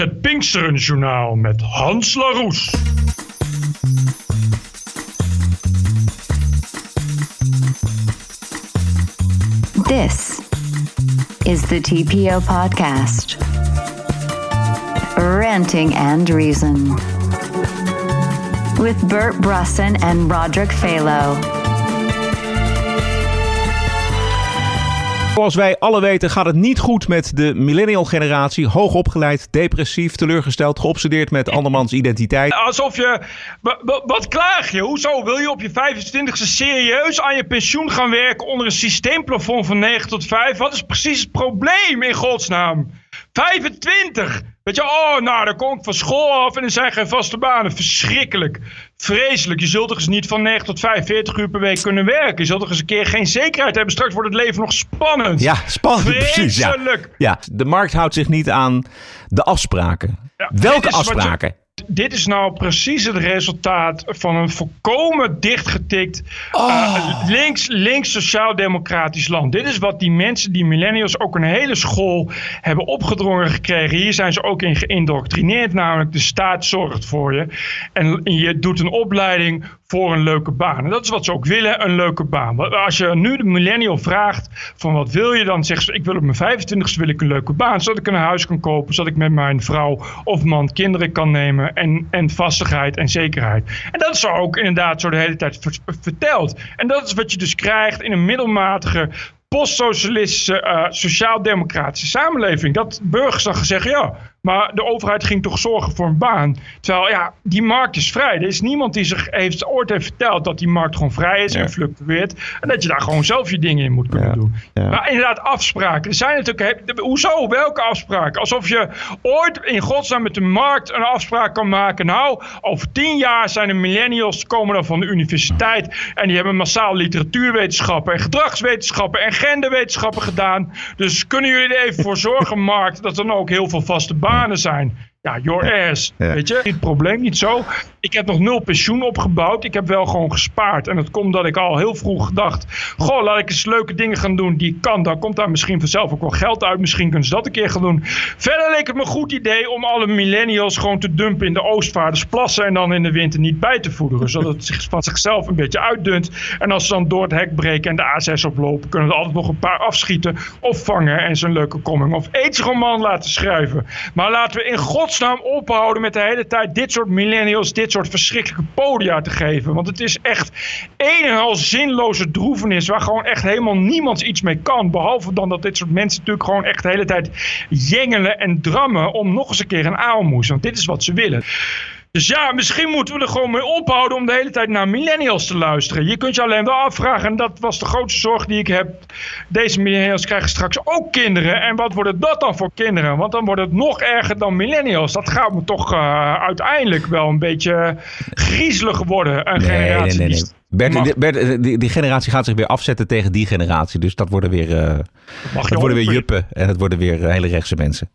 Het Pinksterenjournaal met Hans Laroes. This is the TPO podcast. Ranting and Reason. With Bert Brusson and Roderick Phalo. Zoals wij alle weten gaat het niet goed met de millennial generatie. Hoogopgeleid, depressief, teleurgesteld, geobsedeerd met andermans identiteit. Alsof je... Wat klaag je? Hoezo wil je op je 25e serieus aan je pensioen gaan werken onder een systeemplafond van 9 tot 5? Wat is precies het probleem in godsnaam? 25! Weet je, oh, nou, dan kom ik van school af en er zijn geen vaste banen. Verschrikkelijk. Vreselijk. Je zult toch eens niet van 9 tot 5, 40 uur per week kunnen werken. Je zult toch eens een keer geen zekerheid hebben. Straks wordt het leven nog spannend. Ja, spannend. Precies, ja. ja, de markt houdt zich niet aan de afspraken. Welke afspraken? Dit is nou precies het resultaat van een volkomen dichtgetikt oh. uh, links, links sociaal-democratisch land. Dit is wat die mensen, die millennials, ook een hele school hebben opgedrongen gekregen. Hier zijn ze ook in geïndoctrineerd, namelijk de staat zorgt voor je. En je doet een opleiding voor een leuke baan. En dat is wat ze ook willen, een leuke baan. Als je nu de millennial vraagt van wat wil je, dan zegt ze ik wil op mijn 25ste wil ik een leuke baan. Zodat ik een huis kan kopen, zodat ik met mijn vrouw of man kinderen kan nemen en, en vastigheid en zekerheid. En dat is ook inderdaad zo de hele tijd verteld. En dat is wat je dus krijgt in een middelmatige postsocialistische, uh, sociaal-democratische samenleving. Dat burgers dan gezegd, ja, maar de overheid ging toch zorgen voor een baan. Terwijl, ja, die markt is vrij. Er is niemand die zich heeft, ooit heeft verteld dat die markt gewoon vrij is en fluctueert. En dat je daar gewoon zelf je dingen in moet kunnen doen. Maar inderdaad, afspraken. Er zijn natuurlijk, hoezo? Welke afspraken? Alsof je ooit in godsnaam met de markt een afspraak kan maken. Nou, over tien jaar zijn de millennials, komen dan van de universiteit. En die hebben massaal literatuurwetenschappen en gedragswetenschappen en genderwetenschappen gedaan. Dus kunnen jullie er even voor zorgen, markt, dat er dan ook heel veel vaste banen zijn. Ja, your ass. Weet je, het probleem niet zo. Ik heb nog nul pensioen opgebouwd. Ik heb wel gewoon gespaard. En dat komt dat ik al heel vroeg gedacht. Goh, laat ik eens leuke dingen gaan doen die ik kan. Dan komt daar misschien vanzelf ook wel geld uit. Misschien kunnen ze dat een keer gaan doen. Verder leek het me een goed idee om alle millennials gewoon te dumpen in de Oostvaardersplassen. En dan in de winter niet bij te voederen. Zodat het zich van zichzelf een beetje uitdunt. En als ze dan door het hek breken en de A6 oplopen. Kunnen ze altijd nog een paar afschieten. Of vangen en zijn leuke coming of aidsroman laten schrijven. Maar laten we in godsnaam ophouden met de hele tijd dit soort millennials. Dit soort verschrikkelijke podia te geven. Want het is echt een en al zinloze droevenis waar gewoon echt helemaal niemand iets mee kan. Behalve dan dat dit soort mensen natuurlijk gewoon echt de hele tijd jengelen en drammen om nog eens een keer een aalmoes. Want dit is wat ze willen. Dus ja, misschien moeten we er gewoon mee ophouden om de hele tijd naar millennials te luisteren. Je kunt je alleen wel afvragen, en dat was de grootste zorg die ik heb. Deze millennials krijgen straks ook kinderen. En wat worden dat dan voor kinderen? Want dan wordt het nog erger dan millennials. Dat gaat me toch uh, uiteindelijk wel een beetje griezelig worden. Een nee, generatie nee, nee, Bert, Bert die, die, generatie gaat zich weer afzetten tegen die generatie. Dus dat worden weer, uh, dat worden weer juppen en het worden weer hele rechtse mensen.